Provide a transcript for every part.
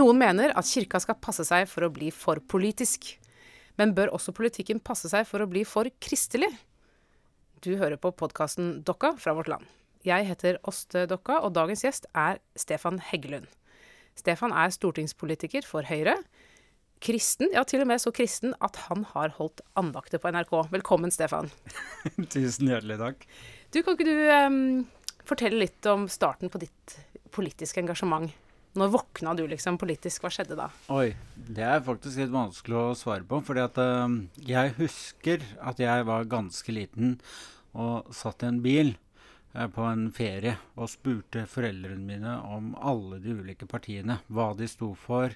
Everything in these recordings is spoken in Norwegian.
Noen mener at kirka skal passe seg for å bli for politisk. Men bør også politikken passe seg for å bli for kristelig? Du hører på podkasten Dokka fra Vårt Land. Jeg heter Åste Dokka, og dagens gjest er Stefan Heggelund. Stefan er stortingspolitiker for Høyre. Kristen, ja til og med så kristen at han har holdt andakter på NRK. Velkommen, Stefan. Tusen hjertelig takk. Du, Kan ikke du um, fortelle litt om starten på ditt politiske engasjement? Når våkna du liksom politisk? Hva skjedde da? Oi, det er faktisk litt vanskelig å svare på. fordi at uh, jeg husker at jeg var ganske liten og satt i en bil uh, på en ferie og spurte foreldrene mine om alle de ulike partiene. Hva de sto for.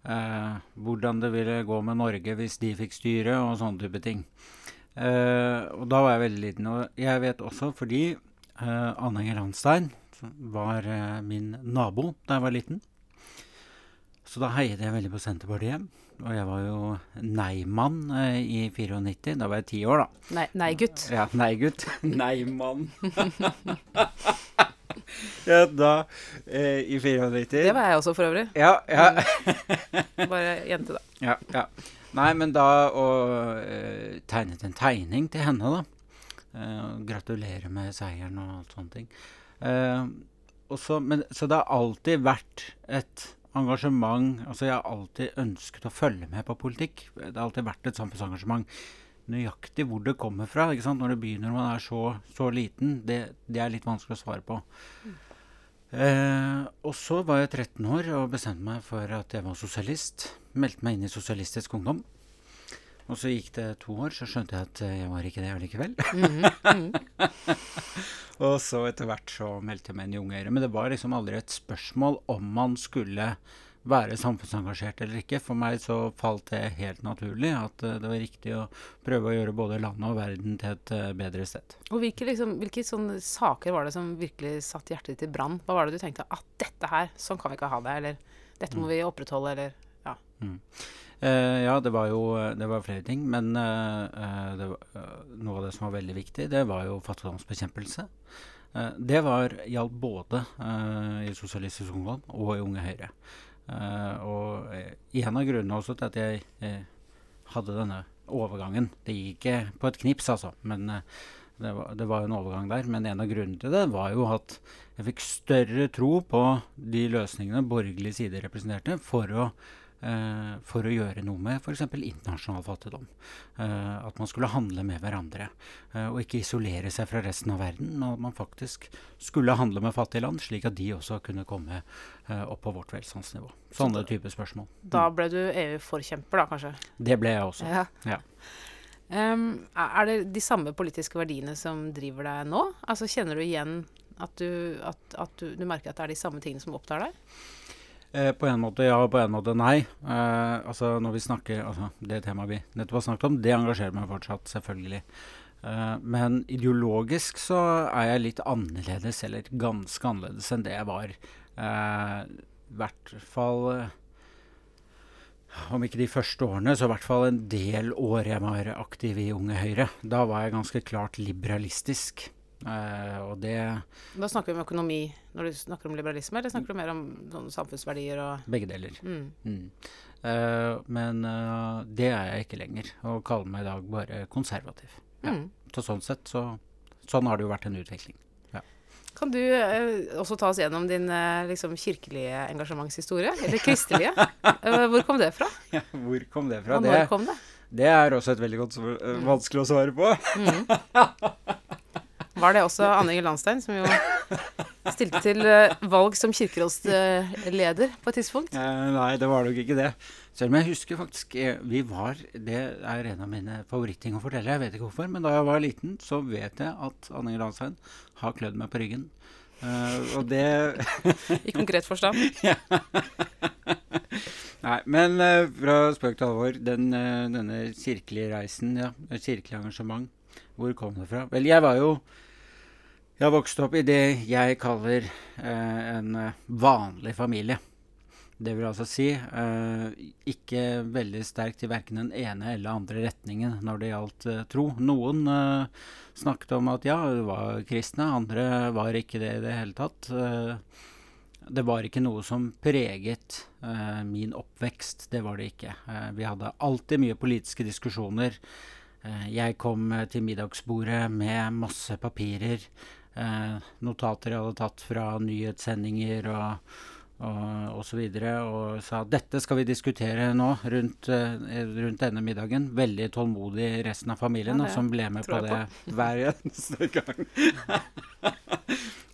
Uh, hvordan det ville gå med Norge hvis de fikk styre, og sånne type ting. og da var jeg veldig liten. Og jeg vet også fordi Anne Enger Landstein var eh, min nabo da jeg var liten. Så da heiet jeg veldig på Senterpartiet. Og jeg var jo nei-mann eh, i 94. Da var jeg ti år, da. Nei-gutt. ja, nei-gutt. Nei-mann. ja, da eh, I 94. Det var jeg også, for øvrig. Ja, ja. Bare jente, da. Ja, ja. Nei, men da Og eh, tegnet en tegning til henne, da. Eh, gratulerer med seieren og alt sånne ting. Uh, også, men, så det har alltid vært et engasjement altså Jeg har alltid ønsket å følge med på politikk. Det har alltid vært et samfunnsengasjement. Nøyaktig hvor det kommer fra når det begynner når man er så, så liten, det, det, er litt vanskelig å svare på. Mm. Uh, og så var jeg 13 år og bestemte meg for at jeg var sosialist. Meldte meg inn i Sosialistisk Ungdom. Og så gikk det to år, så skjønte jeg at jeg var ikke det allikevel. Mm -hmm. og så etter hvert så meldte jeg meg inn i Unge Høyre. Men det var liksom aldri et spørsmål om man skulle være samfunnsengasjert eller ikke. For meg så falt det helt naturlig at uh, det var riktig å prøve å gjøre både landet og verden til et uh, bedre sted. Og Hvilke, liksom, hvilke saker var det som virkelig satte hjertet ditt i brann? Hva var det du tenkte at dette her, sånn kan vi ikke ha det, eller dette må mm. vi opprettholde, eller ja. Mm. Uh, ja, det var jo det var flere ting. Men uh, var, uh, noe av det som var veldig viktig, det var jo fattigdomsbekjempelse. det var, gjaldt både i Sosialistisk Ungdom og i Unge Høyre. og en av grunnene også til at jeg hadde denne overgangen Det gikk ikke på et knips, altså. men det var, det var, en overgang der. Men en av grunnene til det var jo at jeg fikk større tro på de løsningene borgerlig side representerte, for å eh, for å gjøre noe med f.eks. internasjonal fattigdom. Eh, at man skulle handle med hverandre, eh, og ikke isolere seg fra resten av verden. Men at man faktisk skulle handle med fattige land, slik at de også kunne komme eh, opp på vårt velstandsnivå. Sånne type spørsmål. Da ble du EU-forkjemper, da kanskje? Det ble jeg også. Ja. ja. Um, er det de samme politiske verdiene som driver deg nå? Altså Kjenner du igjen at, du, at, at du, du merker at det er de samme tingene som opptar deg? Eh, på en måte ja, og på en måte nei. Eh, altså når vi snakker, altså Det temaet vi nettopp har snakket om, det engasjerer meg fortsatt, selvfølgelig. Eh, men ideologisk så er jeg litt annerledes, eller ganske annerledes enn det jeg var. Eh, I hvert fall eh, om ikke de første årene, så i hvert fall en del år jeg var aktiv i Unge Høyre. Da var jeg ganske klart liberalistisk. Uh, og det Da snakker vi om økonomi når du snakker om liberalisme, eller snakker du mer om samfunnsverdier og Begge deler. Mm. Mm. Uh, men uh, det er jeg ikke lenger, og kaller meg i dag bare konservativ. Ja. Mm. Så sånn sett så Sånn har det jo vært en utvikling. Ja. Kan du også ta oss gjennom din liksom, kirkelige engasjementshistorie? Eller kristelige? hvor kom det fra? Ja, hvor kom det fra? Og når kom det? Det er også et veldig godt vanskelig å svare på. Mm. Var det også Anne Inger Landstein, som jo stilte til uh, valg som kirkerådsleder på et tidspunkt? Eh, nei, det var nok ikke det. Selv om jeg husker faktisk eh, vi var, Det er en av mine favoritting å fortelle. Jeg vet ikke hvorfor, men da jeg var liten, så vet jeg at Anne Inger Landstein har klødd meg på ryggen. Uh, og det I konkret forstand? ja. Nei, men uh, fra spøk til alvor. Den, uh, denne kirkelige reisen, ja, kirkelig engasjement, hvor kom det fra? Vel, jeg var jo jeg har vokst opp i det jeg kaller eh, en eh, vanlig familie. Det vil altså si eh, ikke veldig sterkt i verken den ene eller andre retningen når det gjaldt eh, tro. Noen eh, snakket om at ja, du var kristne, andre var ikke det i det hele tatt. Eh, det var ikke noe som preget min oppvekst. Det var det ikke. Vi hadde alltid mye politiske diskusjoner. Jeg kom til middagsbordet med masse papirer, notater jeg hadde tatt fra nyhetssendinger og, og, og så videre, og sa dette skal vi diskutere nå rundt, rundt denne middagen. Veldig tålmodig resten av familien, ja, som ble med på det på. hver eneste gang.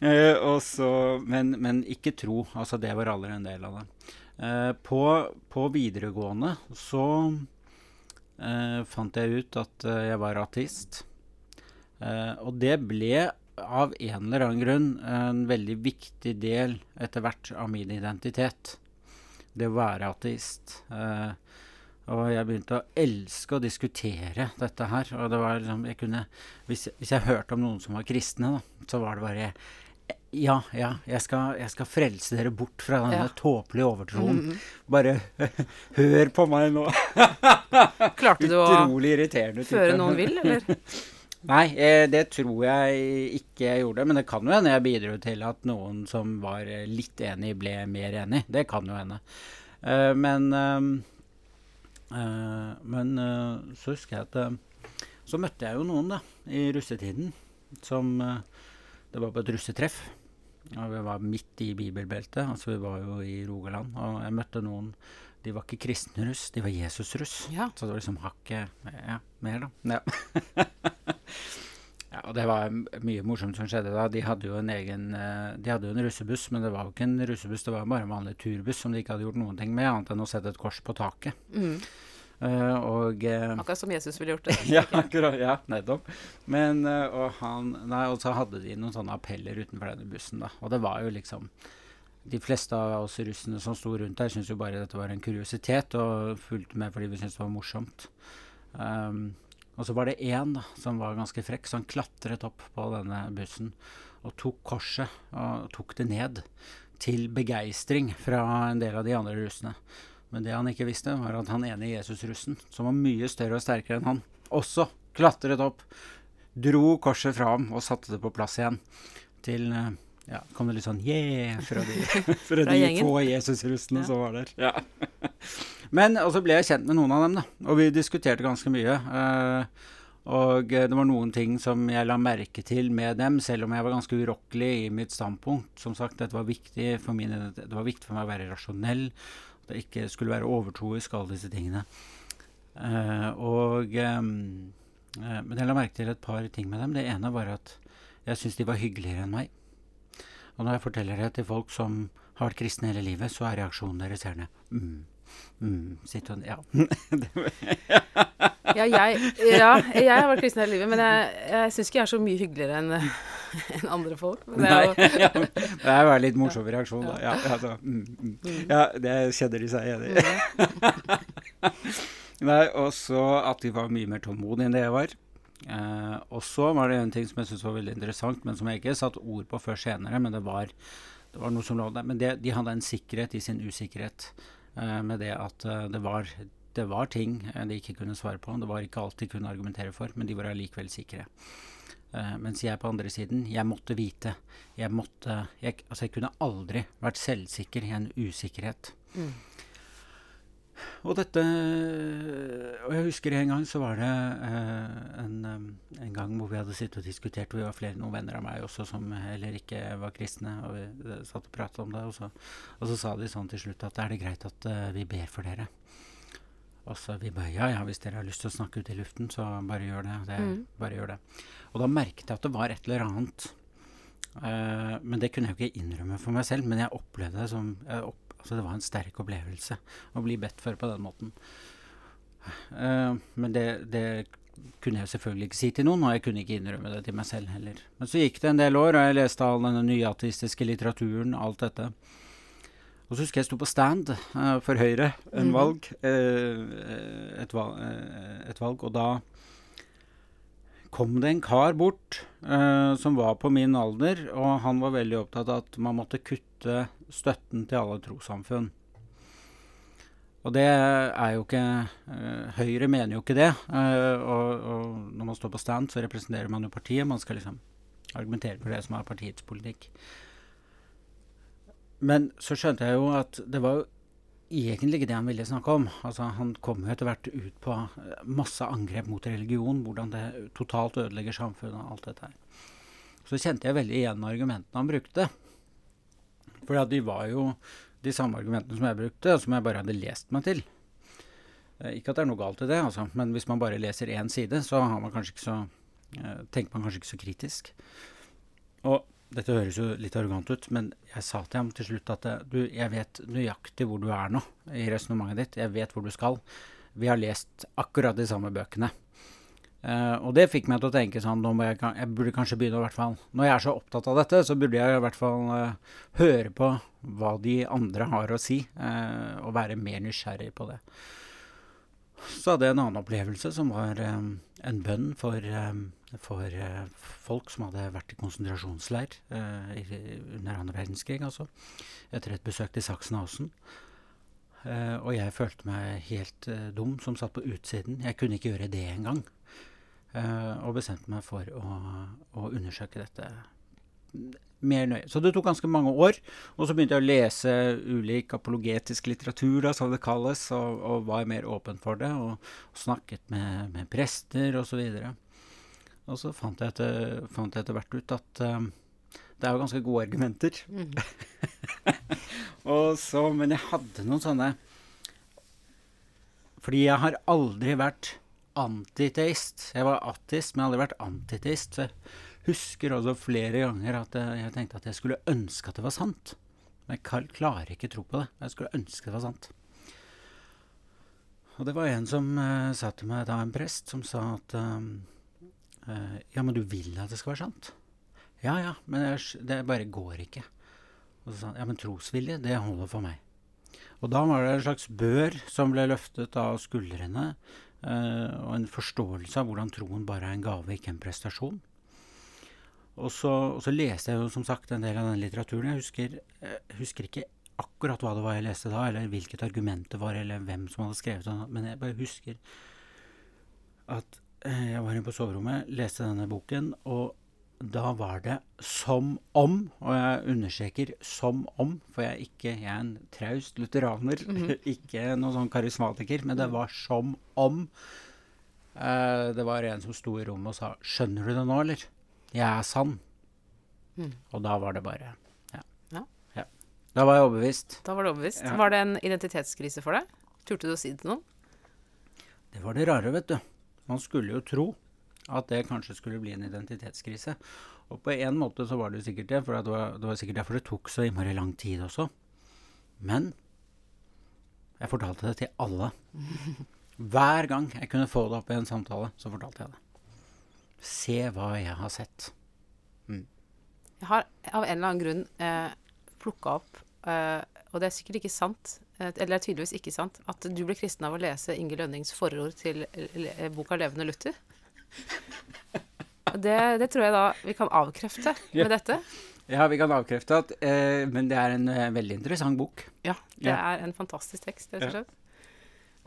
Eh, også, men, men, ikke tro. Altså, det var aldri en del av det. Eh, på, på, videregående så eh, fant jeg ut at eh, jeg var ateist. Eh, og det ble av en eller annen grunn en veldig viktig del etter hvert av min identitet. Det å være ateist. Eh, og jeg begynte å elske å diskutere dette her. Og det var liksom, jeg kunne, hvis, hvis jeg hørte om noen som var kristne, da, så var det bare ja, ja. Jeg skal, jeg skal, frelse dere bort fra denne ja. tåpelige overtroen. Mm -hmm. Bare hør på meg nå. Klarte du å føre noen vill, eller? Nei, eh, det tror jeg ikke jeg gjorde. Men det kan jo hende jeg bidro til at noen som var litt enig, ble mer enig. Det kan jo hende. Uh, men Men så husker jeg at Så møtte jeg jo noen, da, i russetiden, som det var på et russetreff. Og vi var midt i bibelbeltet. Altså vi var jo i Rogaland. Og jeg møtte noen De var ikke kristne russ, de var Jesus-russ. Ja. Så det var liksom hakket ja, mer, da. Ja. ja. og det var mye morsomt som skjedde da. De hadde jo en egen eh, De hadde jo en russebuss, men det var jo ikke en russebuss, det var bare en vanlig turbuss som de ikke hadde gjort noen ting med, annet enn å sette et kors på taket. Mm. Uh, og, uh, akkurat som Jesus ville gjort det. ja, akkurat, ja, nettopp. Men, uh, og, han, nei, og så hadde de noen sånne appeller utenfor denne bussen. da, Og det var jo liksom De fleste av oss russene som sto rundt der, syntes jo bare dette var en kuriositet, og fulgte med fordi vi syntes det var morsomt. Um, og så var det én som var ganske frekk, så han klatret opp på denne bussen og tok korset og tok det ned. Til begeistring fra en del av de andre russene. Men det han ikke visste, var at han ene Jesus-russen, som var mye større og sterkere enn han, også klatret opp, dro korset fra ham og satte det på plass igjen. Til eh, ja, kom det litt sånn yeah fra de, fra de få Jesus-russene ja. som var der. Ja. Men og så ble jeg kjent med noen av dem, da. Og vi diskuterte ganske mye. Uh, og det var noen ting som jeg la merke til med dem, selv om jeg var ganske urokkelig i mitt standpunkt. Som sagt, dette var viktig for, min, det var viktig for meg å være rasjonell At det ikke skulle være overtroisk, alle disse tingene. Uh, og um, uh, Men jeg la merke til et par ting med dem. Det ene var at jeg syntes de var hyggeligere enn meg. Og når jeg forteller det til folk som har vært kristne hele livet, så er reaksjonen deres gjerne mm, mm, Sitt og Ja. ja, jeg, ja, jeg har vært kristen hele livet, men jeg, jeg syns ikke jeg er så mye hyggeligere enn enn andre folk. Det er, jo, ja, det er jo en litt morsom reaksjon, da. Ja, altså, mm, mm. mm. ja, det kjenner de seg igjen i. Nei, og så at de var mye mer tålmodige enn det jeg var. Eh, og så var det en ting som jeg syntes var veldig interessant, men som jeg ikke satte ord på før senere. Men det var, det var noe som lå der. Men det, de hadde en sikkerhet i sin usikkerhet. Eh, med det at uh, det, var, det var ting de ikke kunne svare på. Det var ikke alt de kunne argumentere for, men de var allikevel sikre. Uh, mens jeg på andre siden, jeg måtte vite. Jeg måtte jeg, Altså, jeg kunne aldri vært selvsikker i en usikkerhet. Mm. Og dette Og jeg husker en gang så var det uh, en, um, en, gang hvor vi hadde sittet og diskutert, og vi var flere noen venner av meg også som heller ikke var kristne, og vi satt og pratet om det, og så, og så, sa de sånn til slutt at er det greit at uh, vi ber for dere? Og så vi bare ja, ja, hvis dere har lyst til å snakke ut i luften, så bare gjør det. det mm. Bare gjør det. Og da merket jeg at det var et eller annet. Uh, men det kunne jeg jo ikke innrømme for meg selv. Men jeg opplevde det som opp, altså Det var en sterk opplevelse å bli bedt for på den måten. Uh, men det, det, kunne jeg selvfølgelig ikke si til noen, og jeg kunne ikke innrømme det til meg selv heller. Men så gikk det en del år, og jeg leste all denne nyateistiske litteraturen, alt dette. Og så husker jeg jeg sto på stand uh, for Høyre en mm. valg, uh, et, valg uh, et, valg, og da kom det en kar bort som var på min alder, og han var veldig opptatt av at man måtte kutte støtten til alle trossamfunn. Og det er jo ikke Høyre mener jo ikke det. Og, og, når man står på stand, så representerer man jo partiet. Man skal liksom argumentere for det som er partiets politikk. men så skjønte jeg jo at det var jo egentlig ikke det han ville snakke om. Altså, han kom jo etter hvert ut på eh, masse angrep mot religion, hvordan det totalt ødelegger samfunnet og alt dette her. Så kjente jeg veldig igjen argumentene han brukte. For de var jo de samme argumentene som jeg brukte, som jeg bare hadde lest meg til. Eh, ikke at det er noe galt i det, altså, men hvis man bare leser én side, så man så, eh, tenker man kanskje ikke så kritisk. Og dette høres jo litt arrogant ut, men jeg sa til ham til slutt at du, jeg vet nøyaktig hvor du er nå i resonnementet ditt. Jeg vet hvor du skal. Vi har lest akkurat de samme bøkene. Uh, og det fikk meg til å tenke sånn jeg, jeg, burde kanskje begynne hvert fall Når jeg er så opptatt av dette, så burde jeg i hvert fall uh, høre på hva de andre har å si, uh, og være mer nysgjerrig på det. Så hadde jeg en annen opplevelse, som var en bønn for for uh, folk som hadde vært i konsentrasjonsleir i, under andre verdenskrig, altså, etter et besøk til Sachsenhausen. Og jeg følte meg helt dum som satt på utsiden. Jeg kunne ikke gjøre det engang. Og bestemte meg for å, å, undersøke dette mer nøye. Så det tok ganske mange år. Og så begynte jeg å lese ulik apologetisk litteratur, da, som det kalles, og, og, var mer åpen for det. Og, og snakket med, med prester osv. Og, og så fant jeg etter, fant jeg etter hvert ut at um, det er jo ganske gode argumenter. Mm. så, men jeg hadde noen sånne Fordi jeg har aldri vært antiteist. Jeg var ateist, men jeg har aldri vært antiteist. Jeg husker også flere ganger at jeg, jeg tenkte at jeg skulle ønske at det var sant. Men jeg klarer ikke tro på det. Jeg skulle ønske det var sant. Og det var en som uh, sa til meg da, en prest, som sa at um, Uh, ja, men du vil at det skal være sant? Ja, ja, men det, det bare går ikke. Og så sa han ja, men trosvilje, det holder for meg. Og da var det en slags bør som ble løftet av skuldrene, uh, og en forståelse av hvordan troen bare er en gave, ikke en prestasjon. Og så, og så leste jeg jo som sagt en del av den litteraturen. Jeg husker, jeg husker ikke akkurat hva det var jeg leste da, eller hvilket argument det var, eller hvem som hadde skrevet det, men jeg bare husker at Eh, jeg var inne på soverommet, leste denne boken, og da var det som om, og jeg understreker som om, for jeg er ikke jeg er en traust lutheraner, mm -hmm. ikke noen sånn karismatiker, men det var som om eh, det var en som sto i rommet og sa 'Skjønner du det nå, eller? Jeg er sann'. Mm. Og da var det bare ja. ja. ja. Da var jeg overbevist. Da Var det overbevist. Ja. Var det en identitetskrise for deg? Turte du å si det til noen? Det var det rare, vet du. Man skulle jo tro at det kanskje skulle bli en identitetskrise. Og på en måte så var det jo sikkert det, for det var, det var sikkert derfor det tok så innmari lang tid også. Men jeg fortalte det til alle. Hver gang jeg kunne få det opp i en samtale, så fortalte jeg det. Se hva jeg har sett. Mm. Jeg har av en eller annen grunn eh, plukka opp, eh, og det er sikkert ikke sant, Eh, eller tydeligvis ikke sant, at du ble kristen av å lese Inge Lønnings forord til boka 'Levende Luther'. Det, det, tror jeg da vi kan avkrefte med ja. dette. Ja, vi kan avkrefte at eh, Men det er en eh, veldig interessant bok. Ja, det ja. er en fantastisk tekst, rett og slett.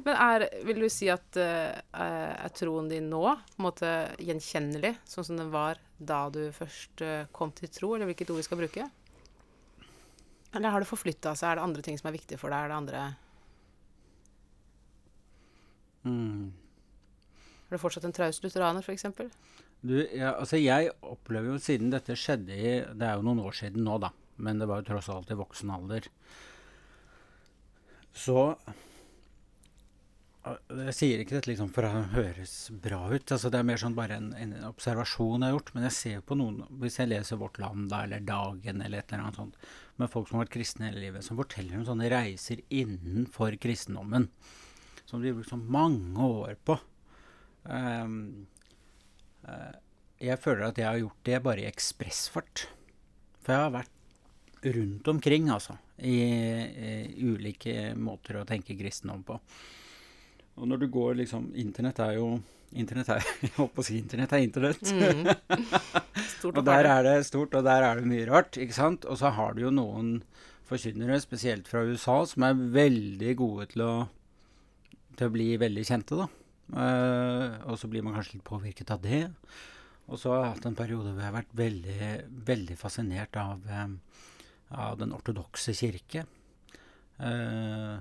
Men er, vil du si at uh, er troen din nå på en måte gjenkjennelig, sånn som den var da du først uh, kom til tro, eller hvilket ord vi skal bruke? Eller har det forflytta seg? Er det andre ting som er viktige for deg? Er det andre mm. Er du fortsatt en traust lutheraner, f.eks.? Du, ja, altså jeg opplever jo siden dette skjedde i Det er jo noen år siden nå, da. Men det var jo tross alt i voksen alder. Så jeg sier ikke dette liksom for å høres bra ut. altså Det er mer sånn bare en, en observasjon jeg har gjort. Men jeg ser på noen, hvis jeg leser Vårt Land da, eller Dagen eller et eller annet sånt, med folk som har vært kristne hele livet, som forteller om sånne reiser innenfor kristendommen. Som de har brukt sånn mange år på. Um, uh, jeg føler at jeg har gjort det bare i ekspressfart. For jeg har vært rundt omkring, altså. I, i ulike måter å tenke kristendom på. Og når du går liksom Internett er jo Internett er Jeg holdt på å si internett er internett. Mm. og der er det stort, og der er det mye rart, ikke sant? Og så har du jo noen forkynnere, spesielt fra USA, som er veldig gode til å, til å bli veldig kjente, da. Uh, og så blir man kanskje litt påvirket av det. Og så har jeg hatt en periode hvor jeg har vært veldig, veldig fascinert av, um, av den ortodokse kirke. Eh,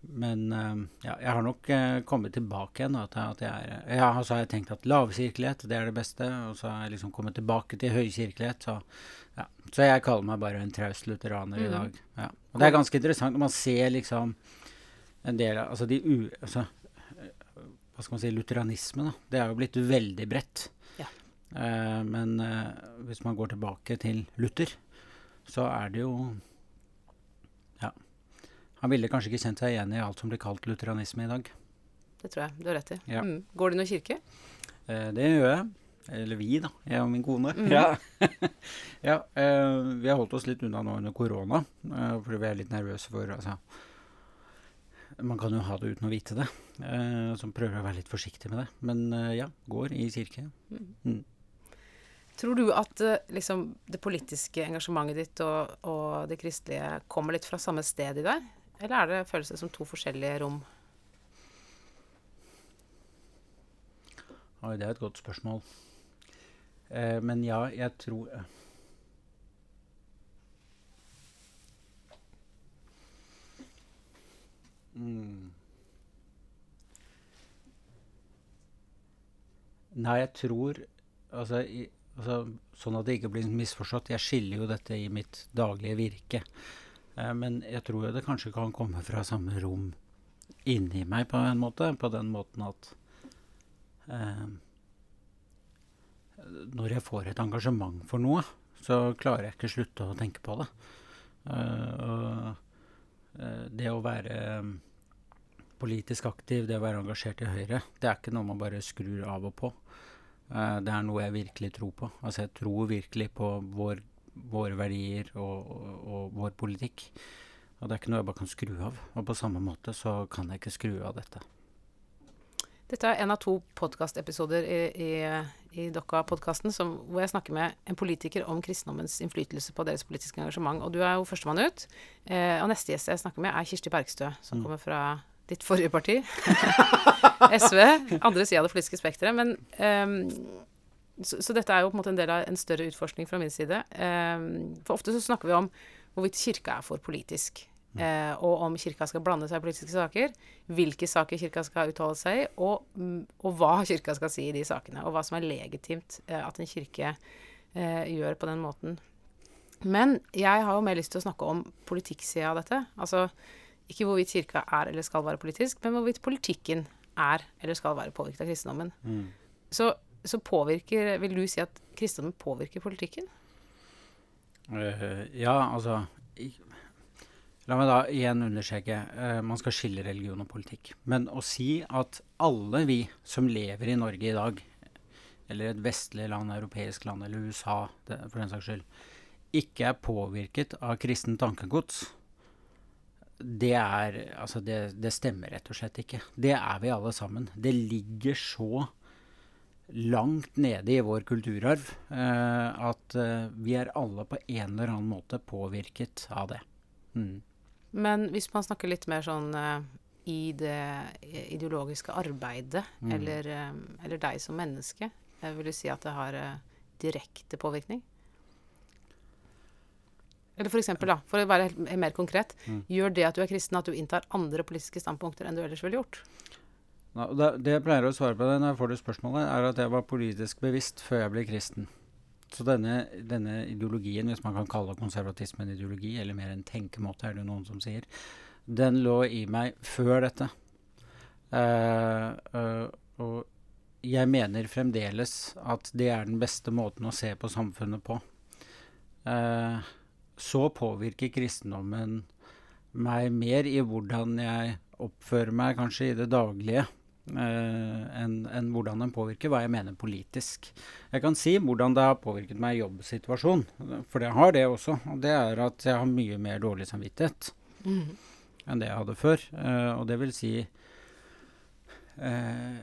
men eh, ja, jeg har nok eh, kommet tilbake igjen. At, at jeg, ja, så har jeg tenkt at lavkirkelighet det er det beste. Og så har jeg liksom kommet tilbake til høykirkelighet. Så, ja. så jeg kaller meg bare en traust lutheraner mm. i dag. Ja. Og det er ganske interessant når man ser liksom en del av altså de u, altså, Hva skal man si Lutheranisme, da. Det er jo blitt veldig bredt. Ja. Eh, men eh, hvis man går tilbake til Luther, så er det jo Ja. Han ville kanskje ikke kjent seg igjen i alt som blir kalt lutheranisme i dag. Det tror jeg du har rett i. Ja. Mm. Går du noen kirke? Eh, det gjør jeg. Eller vi, da. Jeg og min kone. Mm. Ja. ja vi har holdt oss litt unna nå under korona, fordi vi er litt nervøse for altså, man kan jo ha det uten å vite det. Uh, så prøver å være litt forsiktig med det. Men uh, ja, går i kirke. Mm. Mm. Tror du at uh, liksom, det politiske engasjementet ditt og, og, det kristelige kommer litt fra samme sted i deg? Eller er det føles som to forskjellige rom? Oi, det er et godt spørsmål. men ja, jeg tror Mm. Nei, jeg tror altså, i, altså, Sånn at det ikke blir misforstått. Jeg skiller jo dette i mitt daglige virke. Eh, men jeg tror det kanskje kan komme fra samme rom inni meg på en måte. På den måten at eh, Når jeg får et engasjement for noe, så klarer jeg ikke slutte å tenke på det. Eh, og Eh, det å være politisk aktiv, det å være engasjert i Høyre, det er ikke noe man bare skrur av og på. Uh, det er noe jeg virkelig tror på. Altså jeg tror virkelig på vår, våre verdier og, og, og, vår politikk. Og det er ikke noe jeg bare kan skru av. Og på samme måte så kan jeg ikke skru av dette. Dette er en av to podkastepisoder i, i, i Dokka-podkasten hvor jeg snakker med en politiker om kristendommens innflytelse på deres politiske engasjement. Og du er jo førstemann ut. Eh, og neste gjest jeg snakker med, er Kirsti Bergstø, som mm. kommer fra ditt forrige parti. SV. Andre sida av det politiske spekteret. Men um, så, så, dette er jo på en måte en del av en større utforskning fra min side. Um, for ofte så snakker vi om hvorvidt kirka er for politisk. Uh, og om Kirka skal blande seg i politiske saker. Hvilke saker Kirka skal uttale seg i, og, mm, og, hva Kirka skal si i de sakene. Og hva som er legitimt uh, at en kirke uh, gjør på den måten. Men jeg har jo mer lyst til å snakke om politikksida av dette. Altså ikke hvorvidt Kirka er eller skal være politisk, men hvorvidt politikken er eller skal være påvirket av kristendommen. Mm. Så, så, påvirker Vil du si at kristendommen påvirker politikken? Uh, ja, altså La meg da igjen understreke uh, man skal skille religion og politikk. Men å si at alle vi som lever i Norge i dag, eller et vestlig land, europeisk land eller USA det, for den saks skyld, ikke er påvirket av kristen tankegods, det er Altså, det, det, stemmer rett og slett ikke. Det er vi alle sammen. Det ligger så langt nede i vår kulturarv eh, at uh, vi er alle på en eller annen måte påvirket av det. Mm. Men hvis man snakker litt mer sånn eh, i det ideologiske arbeidet, mm. eller, um, eller, deg som menneske, uh, vil du si at det har eh, direkte påvirkning? Eller for eksempel, da, for å være mer konkret, mm. gjør det at du er kristen, at du inntar andre politiske standpunkter enn du ellers ville gjort? No, det, det, jeg pleier å svare på det når jeg får det spørsmålet, er at jeg var politisk bevisst før jeg ble kristen. Så denne, denne, ideologien, hvis man kan kalle konservatisme en ideologi, eller mer en tenkemåte, er det noen som sier, den lå i meg før dette. Uh, uh, og jeg mener fremdeles at det er den beste måten å se på samfunnet på. Uh, så påvirker kristendommen meg mer i hvordan jeg oppfører meg kanskje i det daglige uh, enn en hvordan den påvirker hva jeg mener politisk. Jeg kan si hvordan det har påvirket meg i jobbsituasjonen, for det har det også. Og det er at jeg har mye mer dårlig samvittighet mm. enn det jeg hadde før. Uh, og det vil si uh,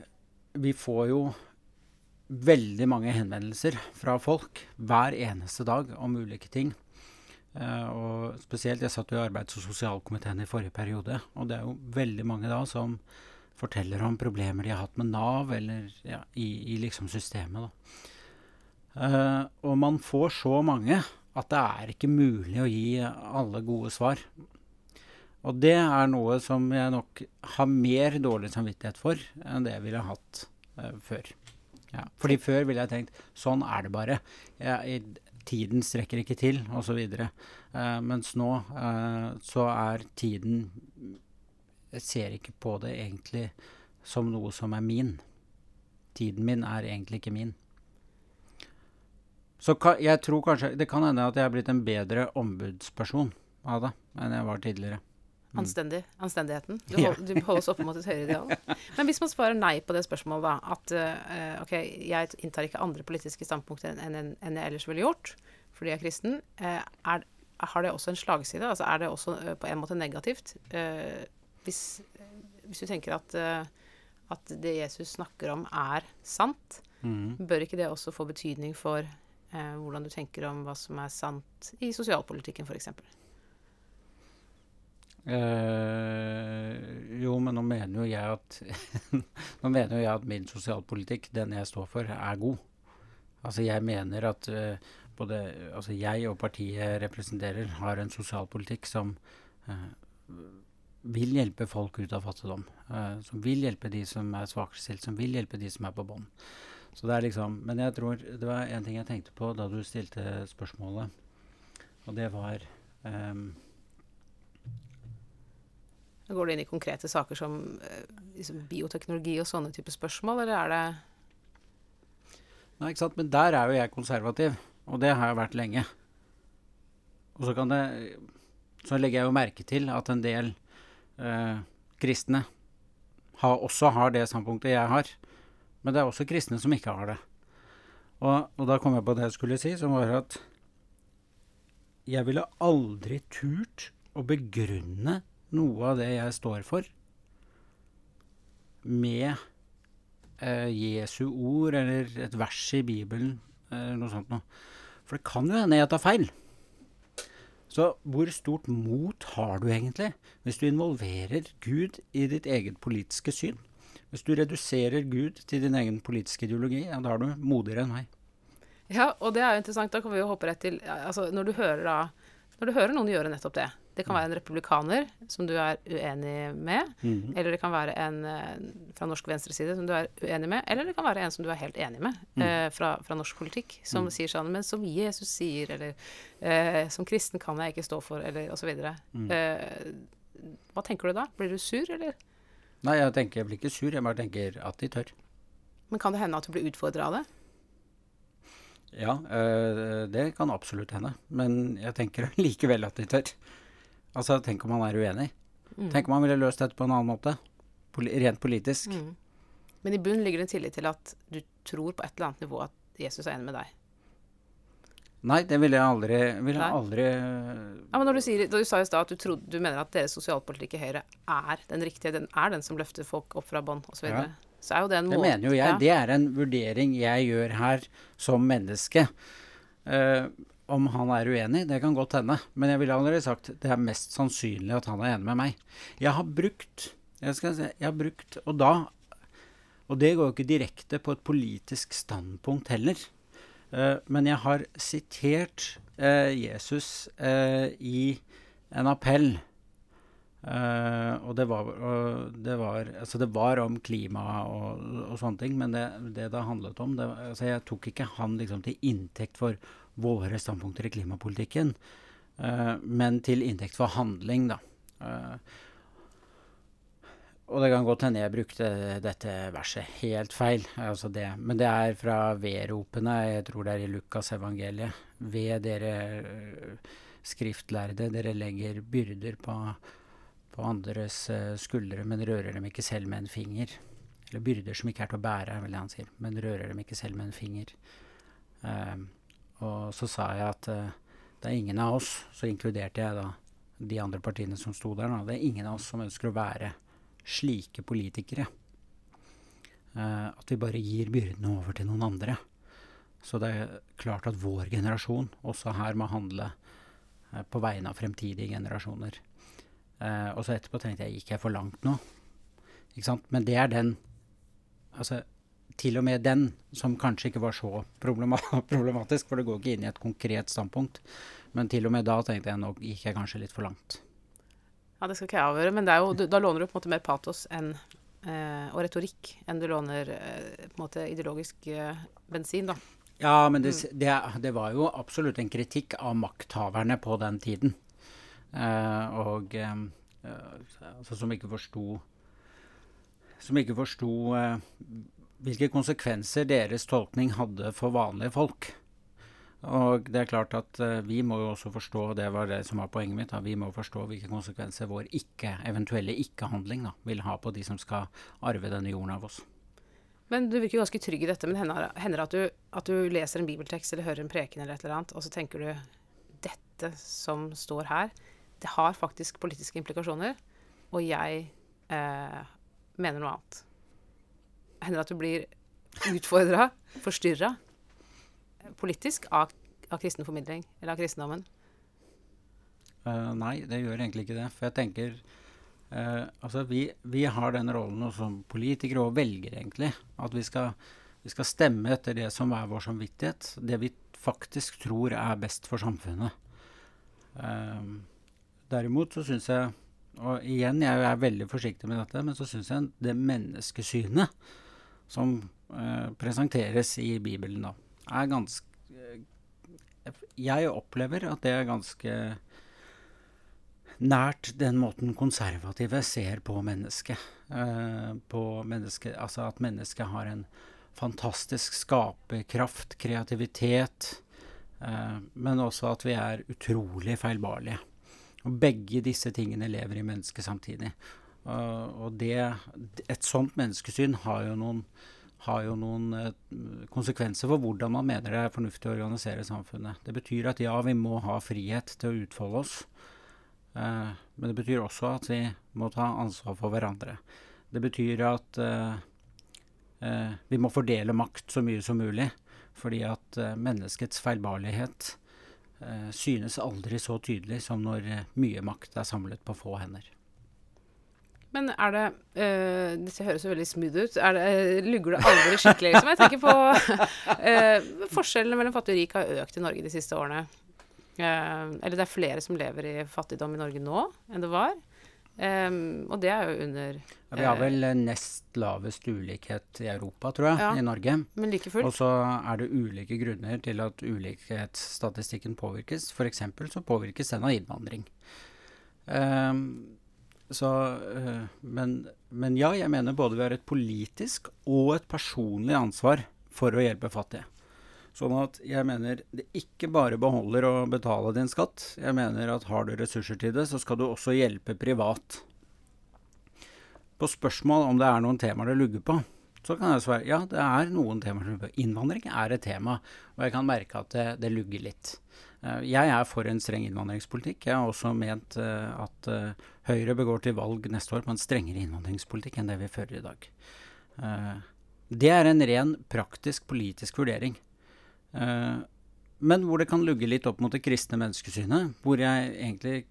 Vi får jo veldig mange henvendelser fra folk hver eneste dag om ulike ting. Uh, og spesielt, Jeg satt jo i arbeids- og sosialkomiteen i forrige periode, og det er jo veldig mange da som forteller om problemer de har hatt med Nav, eller ja, i, i, liksom systemet. Uh, og man får så mange at det er ikke mulig å gi alle gode svar. Og det er noe som jeg nok har mer dårlig samvittighet for enn det jeg ville hatt uh, før. Ja, fordi før ville jeg tenkt sånn er det bare. Jeg, tiden strekker ikke til, osv. Uh, mens nå uh, så er tiden Jeg ser ikke på det egentlig som noe som er min. Tiden min er egentlig ikke min. Så jeg tror kanskje Det kan hende at jeg er blitt en bedre ombudsperson av det enn jeg var tidligere. Mm. Anstendig. Anstendigheten. Du, hold, du holdes oppe mot et høyere ideal. Men hvis man svarer nei på det spørsmålet, da At uh, OK, jeg inntar ikke andre politiske standpunkter enn en, en jeg ellers ville gjort fordi jeg er kristen. Uh, er, har det også en slagside? Altså er det også uh, på en måte negativt? Hvis, hvis, du tenker at, at det Jesus snakker om, er sant, mm. bør ikke det også få betydning for hvordan du tenker om hva som er sant i sosialpolitikken f.eks. Eh, jo, men nå mener jo jeg at Nå mener jo jeg at min sosialpolitikk, den jeg står for, er god. Altså jeg mener at uh, både altså jeg og partiet jeg representerer, har en sosialpolitikk som uh, vil hjelpe folk ut av fattigdom. Uh, som vil hjelpe de som er svakerestilt, som vil hjelpe de som er på bånn. Så det er liksom Men jeg tror det var en ting jeg tenkte på da du stilte spørsmålet, og det var um, Går du inn i konkrete saker som uh, liksom bioteknologi og sånne typer spørsmål, eller er det Nei, ikke sant. Men der er jo jeg konservativ, og det har jeg vært lenge. Og så kan det Så legger jeg jo merke til at en del eh, kristne har, også har det standpunktet jeg har. Men det er også kristne som ikke har det. Og, og da kom jeg på det jeg skulle si, som var at jeg ville aldri turt å begrunne noe av det jeg står for, med eh, Jesu ord eller et vers i Bibelen eller noe sånt noe. For det kan jo hende jeg tar feil. Så hvor stort mot har du egentlig hvis du involverer Gud i ditt eget politiske syn? Hvis du reduserer Gud til din egen politiske ideologi, ja, da er du modigere enn meg. Ja, og det er jo interessant. Da kan vi jo hoppe rett til altså, når, du hører da, når du hører noen gjøre nettopp det. Det kan være en republikaner som du er uenig med. Mm -hmm. Eller det kan være en eh, fra norsk venstreside som du er uenig med. Eller det kan være en som du er helt enig med mm. eh, fra, fra, norsk politikk. Som mm. sier sånn Men som Jesus sier, eller eh, som kristen kan jeg ikke stå for, eller osv. Mm. Eh, hva tenker du da? Blir du sur, eller? Nei, jeg tenker jeg blir ikke sur, jeg bare tenker at de tør. Men kan det hende at du blir utfordra av det? Ja, øh, det kan absolutt hende. Men jeg tenker likevel at de tør. Altså, tenk om han er uenig. Mm. Tenk om han ville løst dette på en annen måte. Poli rent politisk. Mm. Men i bunnen ligger det en tillit til at du tror på et eller annet nivå at Jesus er enig med deg. Nei, det ville jeg aldri, ville jeg aldri ja, men når Du sier, når du sa i stad at du, trodde, du, mener at deres sosialpolitikk i Høyre er den riktige, den er den som løfter folk opp fra bånn osv., ja. Så er jo det en måte Det mener jo jeg. Det er en vurdering jeg gjør her som menneske. Uh, om han er uenig, det kan godt hende. Men jeg ville allerede sagt det er mest sannsynlig at han er enig med meg. Jeg har brukt jeg skal si, jeg har brukt, Og da Og det går jo ikke direkte på et politisk standpunkt heller. Uh, men jeg har sitert uh, Jesus i en appell. Og det var, og det, var, altså det var om klima og, og, sånne ting, men det det, det handlet om det, altså Jeg tok ikke han liksom til inntekt for våre standpunkter i klimapolitikken, men til inntekt for handling, da. Og det kan godt hende jeg brukte dette verset helt feil. Altså det. Men det er fra vedropene, jeg tror det er i Lukas evangeliet. Ved dere skriftlærde, dere legger byrder på, på andres uh, skuldre, men rører dem ikke selv med en finger. Eller byrder som ikke er til å bære, er vel han sier. Men rører dem ikke selv med en finger. Uh, og så sa jeg at uh, det er ingen av oss, så inkluderte jeg da de andre partiene som sto der, da, det er ingen av oss som ønsker å være slike politikere. Uh, at vi bare gir byrdene over til noen andre. Så det er klart at vår generasjon også her må handle uh, på vegne av fremtidige generasjoner. Uh, og så etterpå tenkte jeg gikk jeg for langt nå? Ikke sant? Men det er den Altså, til og med den, som kanskje ikke var så problematisk, for det går ikke inn i et konkret standpunkt, men til og med da tenkte jeg nå gikk jeg kanskje litt for langt. Ja, det skal ikke jeg avgjøre, men jo, da låner du på en måte mer patos enn, eh, og retorikk enn du låner eh, på en måte ideologisk eh, bensin, da. Ja, men det, mm. det, det, var jo absolutt en kritikk av makthaverne på den tiden. Eh, og eh, altså, som ikke forsto Som ikke forsto eh, hvilke konsekvenser deres tolkning hadde for vanlige folk. Og det er klart at uh, vi må jo også forstå, det var det som var poenget mitt, da, vi må forstå hvilke konsekvenser vår ikke, eventuelle ikke-handling vil ha på de som skal arve denne jorden av oss. Men du virker jo ganske trygg i dette. Men hender det at at du leser en bibeltekst eller hører en preken eller et eller annet, og så tenker du dette som står her, det har faktisk politiske implikasjoner, og jeg eh, mener noe annet. Hender det at du blir utfordra, forstyrra, politisk av, av kristen formidling, eller av kristendommen? Uh, nei, det gjør egentlig ikke det. For jeg tenker uh, Altså, vi, vi, har den rollen som politikere og velgere, egentlig. At vi skal, vi skal, stemme etter det som er vår samvittighet. Det vi faktisk tror er best for samfunnet. Uh, derimot så syns jeg Og igjen, jeg er veldig forsiktig med dette, men så syns jeg det menneskesynet som presenteres i Bibelen, da, er ganske Jeg opplever at det er ganske nært den måten konservative ser på mennesket. Eh, menneske, altså at mennesket har en fantastisk skaperkraft, kreativitet, eh, men også at vi er utrolig feilbarlige. Og begge disse tingene lever i mennesket samtidig. Uh, og det, et sånt menneskesyn har jo noen har jo noen uh, konsekvenser for hvordan man mener det er fornuftig å organisere samfunnet. Det betyr at ja, vi må ha frihet til å utfolde oss. Uh, men det betyr også at vi må ta ansvar for hverandre. Det betyr at eh, vi må fordele makt så mye som mulig. Fordi at menneskets feilbarlighet synes aldri så tydelig som når mye makt er samlet på få hender. Men er det uh, Dette høres jo veldig smooth ut. Er det, uh, lugger det aldri skikkelig, liksom? Jeg tenker på uh, Forskjellene mellom fattig og rik har økt i Norge de siste årene. eller det er flere som lever i fattigdom i Norge nå enn det var. Um, og det er jo under ja, Vi har vel nest lavest ulikhet i Europa, tror jeg, ja, i Norge. Men like fullt. Og så er det ulike grunner til at ulikhetsstatistikken påvirkes. F.eks. så påvirkes den av innvandring. Um, så, øh, men, men, ja, jeg mener både vi har et politisk og et personlig ansvar for å hjelpe fattige. Sånn at jeg mener det ikke bare beholder å betale din skatt. Jeg mener at har du ressurser til det, så skal du også hjelpe privat. På spørsmål om det er noen temaer det lugger på, så kan jeg svare ja, det er noen temaer som lugger på. Innvandring er et tema, og jeg kan merke at det, det lugger litt. Eh, jeg er for en streng innvandringspolitikk. Jeg har også ment uh, at uh, Høyre begår til valg neste år på en strengere innvandringspolitikk enn det vi fører i dag. Det er en ren praktisk politisk vurdering. Men hvor det kan lugge litt opp mot det kristne menneskesynet. Hvor jeg egentlig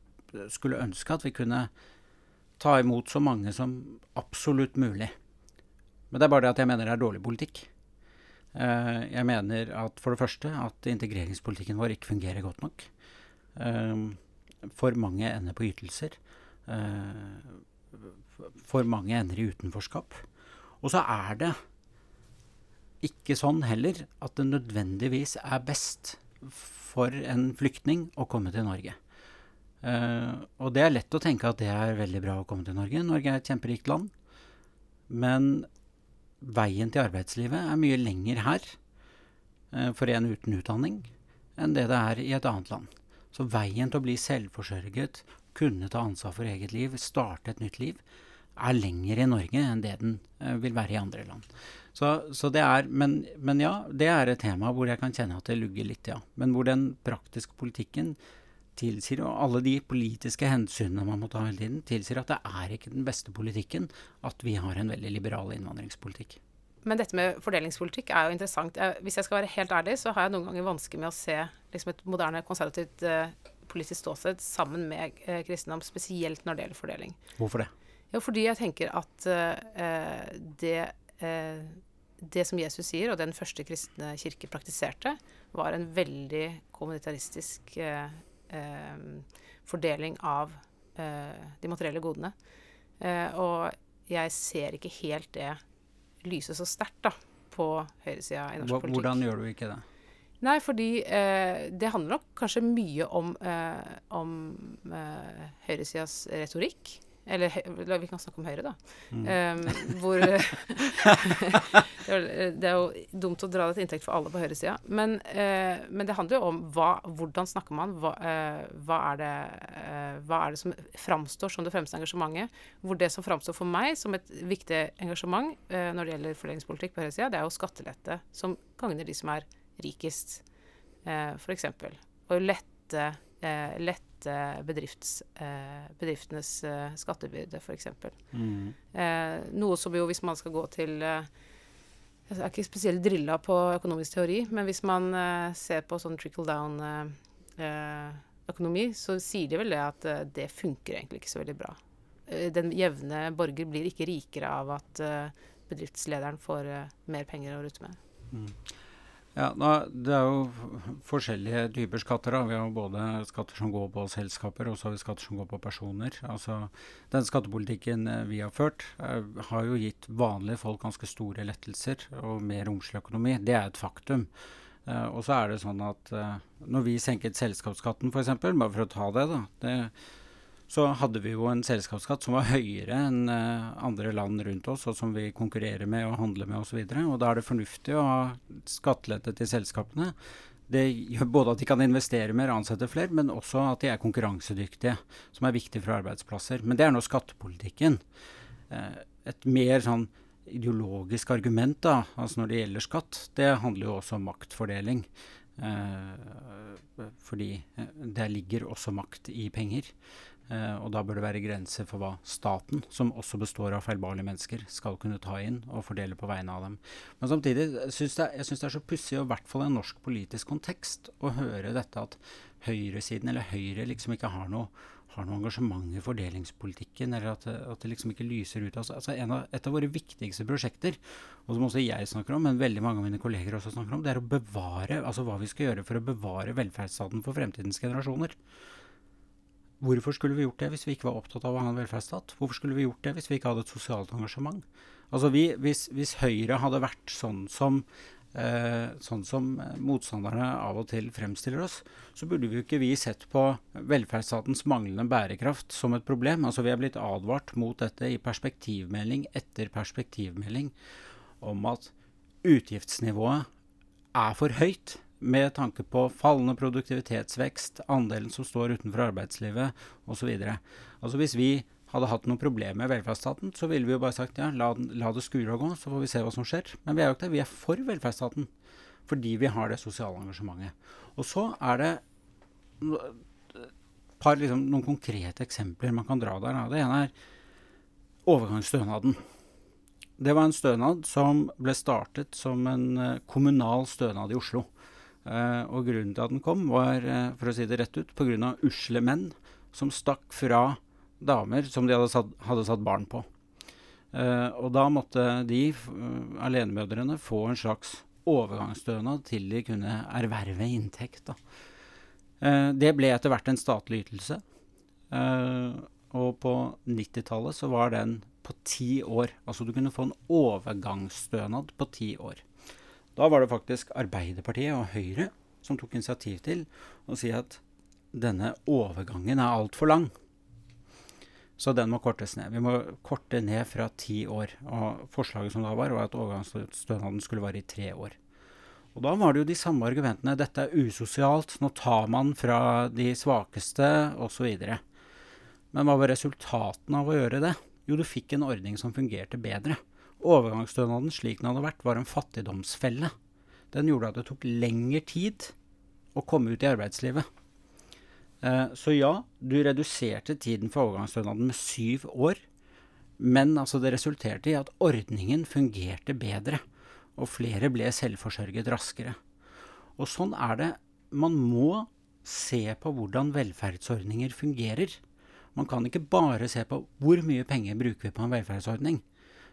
skulle ønske at vi kunne ta imot så mange som absolutt mulig. Men det er bare det at jeg mener det er dårlig politikk. Uh, jeg mener at for det første at integreringspolitikken vår ikke fungerer godt nok. Uh, for mange ender på ytelser. For mange ender i utenforskap. Og så er det ikke sånn heller at det nødvendigvis er best for en flyktning å komme til Norge. og det er lett å tenke at det er veldig bra å komme til Norge. Norge er et kjemperikt land. Men veien til arbeidslivet er mye lenger her uh, for en uten utdanning enn det det er i et annet land. Så veien til å bli selvforsørget, kunne ta ansvar for eget liv, starte et nytt liv, er lenger i Norge enn det den uh, vil være i andre land. Så, så det er, men, men, ja, det er et tema hvor jeg kan kjenne at det lugger litt, ja. Men hvor den praktiske politikken tilsier, og alle de politiske hensynene man må ta hele tiden, tilsier at det er ikke den beste politikken at vi har en veldig liberal innvandringspolitikk. Men dette med fordelingspolitikk er jo interessant. hvis jeg skal være helt ærlig, så har jeg noen ganger vanskelig med å se liksom, et moderne, konservativt uh, politisk ståsted sammen med uh, kristendom, spesielt når det gjelder fordeling. Hvorfor det? Jo, fordi jeg tenker at uh, det det som Jesus sier, og den første kristne kirke praktiserte, var en veldig kommunitaristisk eh, eh, fordeling av eh, de materielle godene. Eh, og jeg ser ikke helt det lyset så sterkt da, på høyresida i norsk politikk. Hvordan gjør du ikke det? Nei, fordi eh, det handler nok kanskje mye om, eh, om eh, høyresidas retorikk. Eller vi kan snakke om Høyre, da. Mm. Um, hvor Det er jo dumt å dra det til inntekt for alle på høyresida. Men, uh, men det handler jo om hva, hvordan snakker man. Hva, uh, hva, er det, uh, hva, er det, som framstår som det fremste engasjementet? Hvor det som framstår for meg som et viktig engasjement når det gjelder fordelingspolitikk på høyresida, det er jo skattelette som gagner de som er rikest, uh, f.eks. Og lette, lette lette bedrifts, eh, bedriftenes eh, skattebyrde, f.eks. Mm. Eh, noe som jo, hvis man skal gå til eh, Jeg er ikke spesielt drilla på økonomisk teori, men hvis man eh, ser på sånn trickle down-økonomi, eh, så sier de vel det at det funker egentlig ikke så veldig bra. den jevne borger blir ikke rikere av at bedriftslederen får mer penger å rutte med. Mm. Ja, da, Det er jo forskjellige typer skatter. da. Vi har både skatter som går på selskaper, og så har vi skatter som går på personer. Altså, Den skattepolitikken eh, vi har ført, er, har jo gitt vanlige folk ganske store lettelser og mer romslig økonomi. Det er et faktum. Uh, og så er det sånn at uh, når vi senket selskapsskatten f.eks., bare for å ta det, da det så hadde vi jo en selskapsskatt som var høyere enn uh, andre land rundt oss, og som vi konkurrerer med og handler med osv. Da er det fornuftig å ha skattelette til selskapene. Det gjør både at de kan investere mer og ansette flere, men også at de er konkurransedyktige, som er viktig for arbeidsplasser. Men det er nå skattepolitikken. Uh, et mer sånn ideologisk argument da, altså når det gjelder skatt, det handler jo også om maktfordeling. Uh, fordi der ligger også makt i penger. Eh, og da bør det være grenser for hva staten, som også består av feilbarlige mennesker, skal kunne ta inn og fordele på vegne av dem. Men samtidig syns jeg, jeg synes det er så pussig, i hvert fall i en norsk politisk kontekst, å høre dette at høyresiden eller Høyre liksom ikke har noe, har noe engasjement i fordelingspolitikken, eller at, at, det liksom ikke lyser ut. Altså, altså av, et av våre viktigste prosjekter, og som også jeg snakker om, men veldig mange av mine kolleger også snakker om, det er å bevare, altså hva vi skal gjøre for å bevare velferdsstaten for fremtidens generasjoner. Hvorfor skulle vi gjort det hvis vi ikke var opptatt av å ha en velferdsstat? Hvorfor skulle vi gjort det hvis vi ikke hadde et sosialt engasjement? Altså vi, hvis, hvis, Høyre hadde vært sånn som, eh, sånn som motstanderne av og til fremstiller oss, så burde vi jo ikke vi sett på velferdsstatens manglende bærekraft som et problem. Altså Vi er blitt advart mot dette i perspektivmelding etter perspektivmelding om at utgiftsnivået er for høyt med tanke på fallende produktivitetsvekst, andelen som står utenfor arbeidslivet osv. Altså hvis vi hadde hatt noen problemer med velferdsstaten, så ville vi jo bare sagt ja, la, la det skure og gå, så får vi se hva som skjer. Men vi er jo ikke det. Vi er for velferdsstaten fordi vi har det sosiale engasjementet. Og så er det par, liksom, noen konkrete eksempler man kan dra der. Da. Det ene er overgangsstønaden. Det var en stønad som ble startet som en uh, kommunal stønad i Oslo. Uh, og grunnen til at den kom, var, uh, for å si det rett ut, pga. usle menn som stakk fra damer som de hadde satt, hadde satt barn på. Uh, og da måtte de, alenemødrene, få en slags overgangsstønad til de kunne erverve inntekt. det ble etter hvert en statlig ytelse. og på 90-tallet så var den på ti år. Altså du kunne få en overgangsstønad på ti år. Da var det faktisk Arbeiderpartiet og Høyre som tok initiativ til å si at denne overgangen er altfor lang. Så den må kortes ned. Vi må korte ned fra ti år. Og forslaget som da var, var at overgangsstønaden skulle vare i tre år. Og da var det jo de samme argumentene. Dette er usosialt. Nå tar man fra de svakeste, osv. Men hva var resultatene av å gjøre det? Jo, du fikk en ordning som fungerte bedre. Overgangsstønaden slik den hadde vært, var en fattigdomsfelle. Den gjorde at det tok lengre tid å komme ut i arbeidslivet. Eh, så ja, du reduserte tiden for overgangsstønaden med syv år. Men altså det resulterte i at ordningen fungerte bedre, og flere ble selvforsørget raskere. Og sånn er det. Man må se på hvordan velferdsordninger fungerer. Man kan ikke bare se på hvor mye penger bruker vi på en velferdsordning.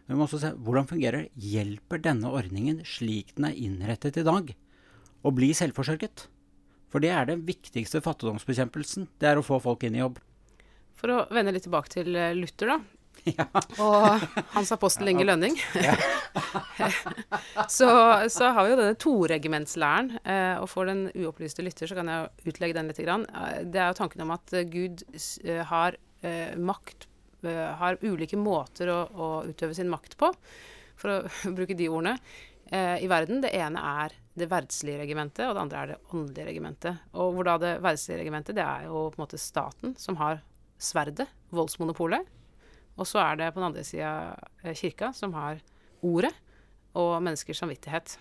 Men vi må også se hvordan fungerer det? Hjelper denne ordningen slik den er innrettet i dag, å bli selvforsørget? For det er den viktigste fattigdomsbekjempelsen. Det er å få folk inn i jobb. For å vende litt tilbake til eh, Luther, da. Ja. Og hans apostel Inge Lønning. så, så har vi jo denne toregimentslæren. Eh, og for den uopplyste lytter så kan jeg utlegge den litt. Eh, det er jo tanken om at Gud har makt Har ulike måter å, å, utøve sin makt på, for å bruke de ordene, i verden. Det ene er det verdslige regimentet, og det andre er det åndelige regimentet. Og hvor da det verdslige regimentet, det er jo på en måte staten som har sverdet, voldsmonopolet. Og så er det på den andre sida eh, kirka, som har ordet og menneskers samvittighet.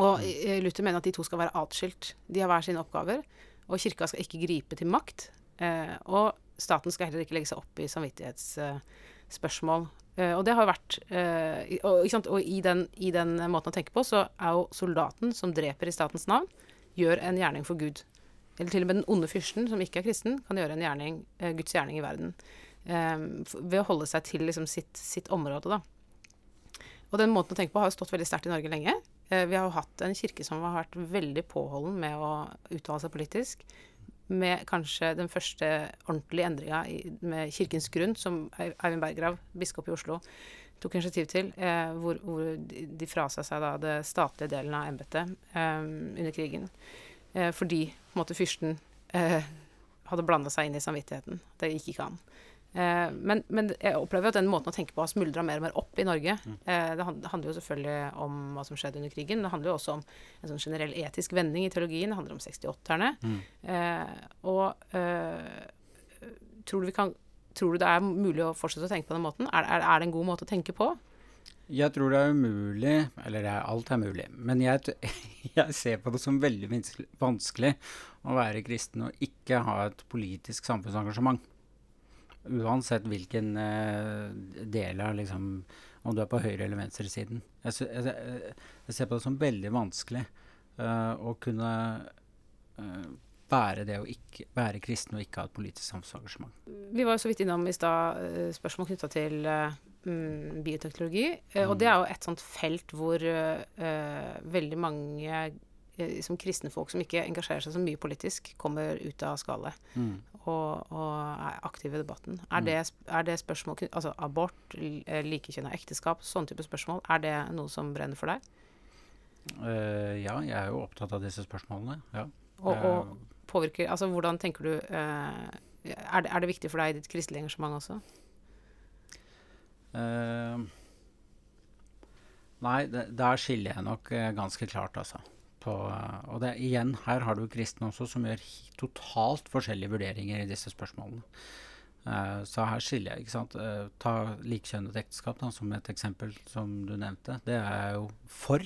Og Luther mener at de to skal være atskilt. De har hver sine oppgaver. Og kirka skal ikke gripe til makt. Eh, og staten skal heller ikke legge seg opp i samvittighetsspørsmål. Uh, og det har vært uh, og, og i, den, i, den, måten å tenke på, så er jo soldaten som dreper i statens navn, gjør en gjerning for Gud. Eller til og med den onde fyrsten, som ikke er kristen, kan gjøre en gjerning, uh, Guds gjerning i verden. Ved å holde seg til liksom, sitt, sitt, område, da. Og den måten å tenke på har jo stått veldig sterkt i Norge lenge. Vi har jo hatt en kirke som har vært veldig påholden med å uttale seg politisk. Med kanskje den første ordentlige endringa med Kirkens grunn, som Eivind Berggrav, biskop i Oslo, tok initiativ til, eh, hvor, hvor, de frasa seg da det statlige delen av embetet eh, under krigen. Eh, fordi måtte fyrsten hadde blanda seg inn i samvittigheten. Det gikk ikke an. Eh, men, men, jeg opplever at den måten å tenke på har smuldra mer og mer opp i Norge. Mm. Eh, det handler jo selvfølgelig om hva som skjedde under krigen. Det handler jo også om en sånn generell etisk vending i teologien. Det handler om 68-erne. Mm. Eh, og tror du, kan, tror du, det er mulig å fortsette å tenke på den måten? Er, er, er det en god måte å tenke på? Jeg tror det er umulig Eller alt er mulig. Men jeg, jeg, ser på det som veldig vanskelig å være kristen og ikke ha et politisk samfunnsengasjement. Uansett hvilken uh, del av liksom, Om du er på høyre- eller venstresiden. Jeg, jeg, jeg, ser på det som veldig vanskelig uh, å kunne uh, være det å ikke være kristen og ikke ha et politisk samfunnsengasjement. Vi var jo så vidt innom i stad spørsmål knytta til mm, bioteknologi. Mm. Og det er jo et sånt felt hvor veldig mange liksom kristne folk som ikke engasjerer seg så mye politisk, kommer ut av skallet mm. og, og, er aktive i debatten. Er, mm. det, er det spørsmål Altså abort, eh, likekjønna ekteskap, sånne type spørsmål, er det noe som brenner for deg? Uh, ja, jeg er jo opptatt av disse spørsmålene. Ja. Og, og påvirker Altså hvordan tenker du uh, er, det, er, det, viktig for deg i ditt kristelige engasjement også? Uh, nei, der skiller jeg nok ganske klart, altså på Og det, igjen, her har du kristne også som gjør totalt forskjellige vurderinger i disse spørsmålene. Uh, så her skiller jeg. ikke sant? Uh, ta likekjønnet ekteskap da, som et eksempel, som du nevnte. Det er jeg jo for.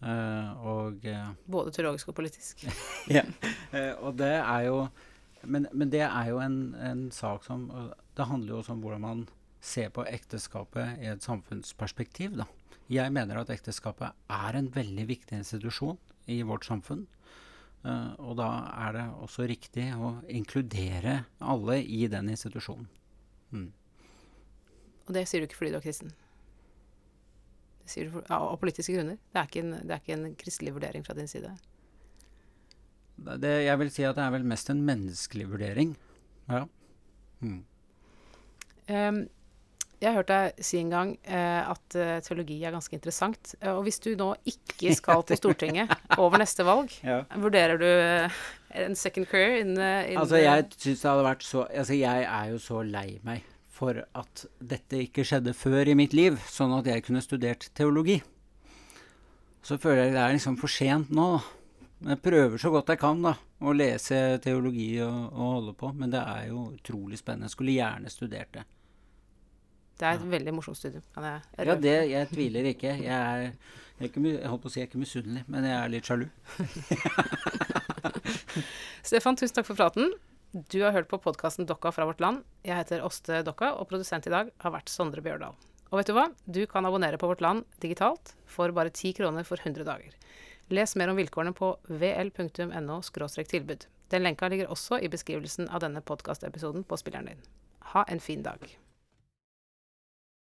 Uh, og Både teologisk og politisk. ja. og det er jo Men, men det er jo en, en, sak som Det handler jo også om hvordan man ser på ekteskapet i et samfunnsperspektiv. da. Jeg mener at ekteskapet er en veldig viktig institusjon i vårt samfunn. Uh, og da er det også riktig å inkludere alle i den institusjonen. Mm. Og det sier du ikke fordi du er kristen? Det sier du for, av politiske grunner? Det er, ikke en, det er ikke en kristelig vurdering fra din side? Det, jeg vil si at det er vel mest en menneskelig vurdering. Ja. Mm. Um, jeg har hørt deg si en gang eh, at uh, teologi er ganske interessant. Uh, og hvis du nå ikke skal til Stortinget over neste valg, ja. vurderer du uh, en second career in, in Altså, jeg syns det hadde vært så Altså, jeg er jo så lei meg for at dette ikke skjedde før i mitt liv, sånn at jeg kunne studert teologi. Så føler jeg det er liksom for sent nå. Jeg prøver så godt jeg kan da, å lese teologi og, og holde på, men det er jo utrolig spennende. Jeg skulle gjerne studert det. Det er et ja. veldig morsomt studium. Jeg, ja, det, jeg tviler ikke. Jeg er, jeg, er ikke, jeg holdt på å si jeg er ikke misunnelig, men jeg er litt sjalu. Stefan, tusen takk for praten. Du har hørt på podkasten Dokka fra vårt land. Jeg heter Åste Dokka, og produsent i dag har vært Sondre Bjørdal. Og vet du hva? Du kan abonnere på Vårt Land digitalt for bare 10 kroner for 100 dager. Les mer om vilkårene på vl.no tilbud. Den lenka ligger også i beskrivelsen av denne podkastepisoden på spilleren din. Ha en fin dag.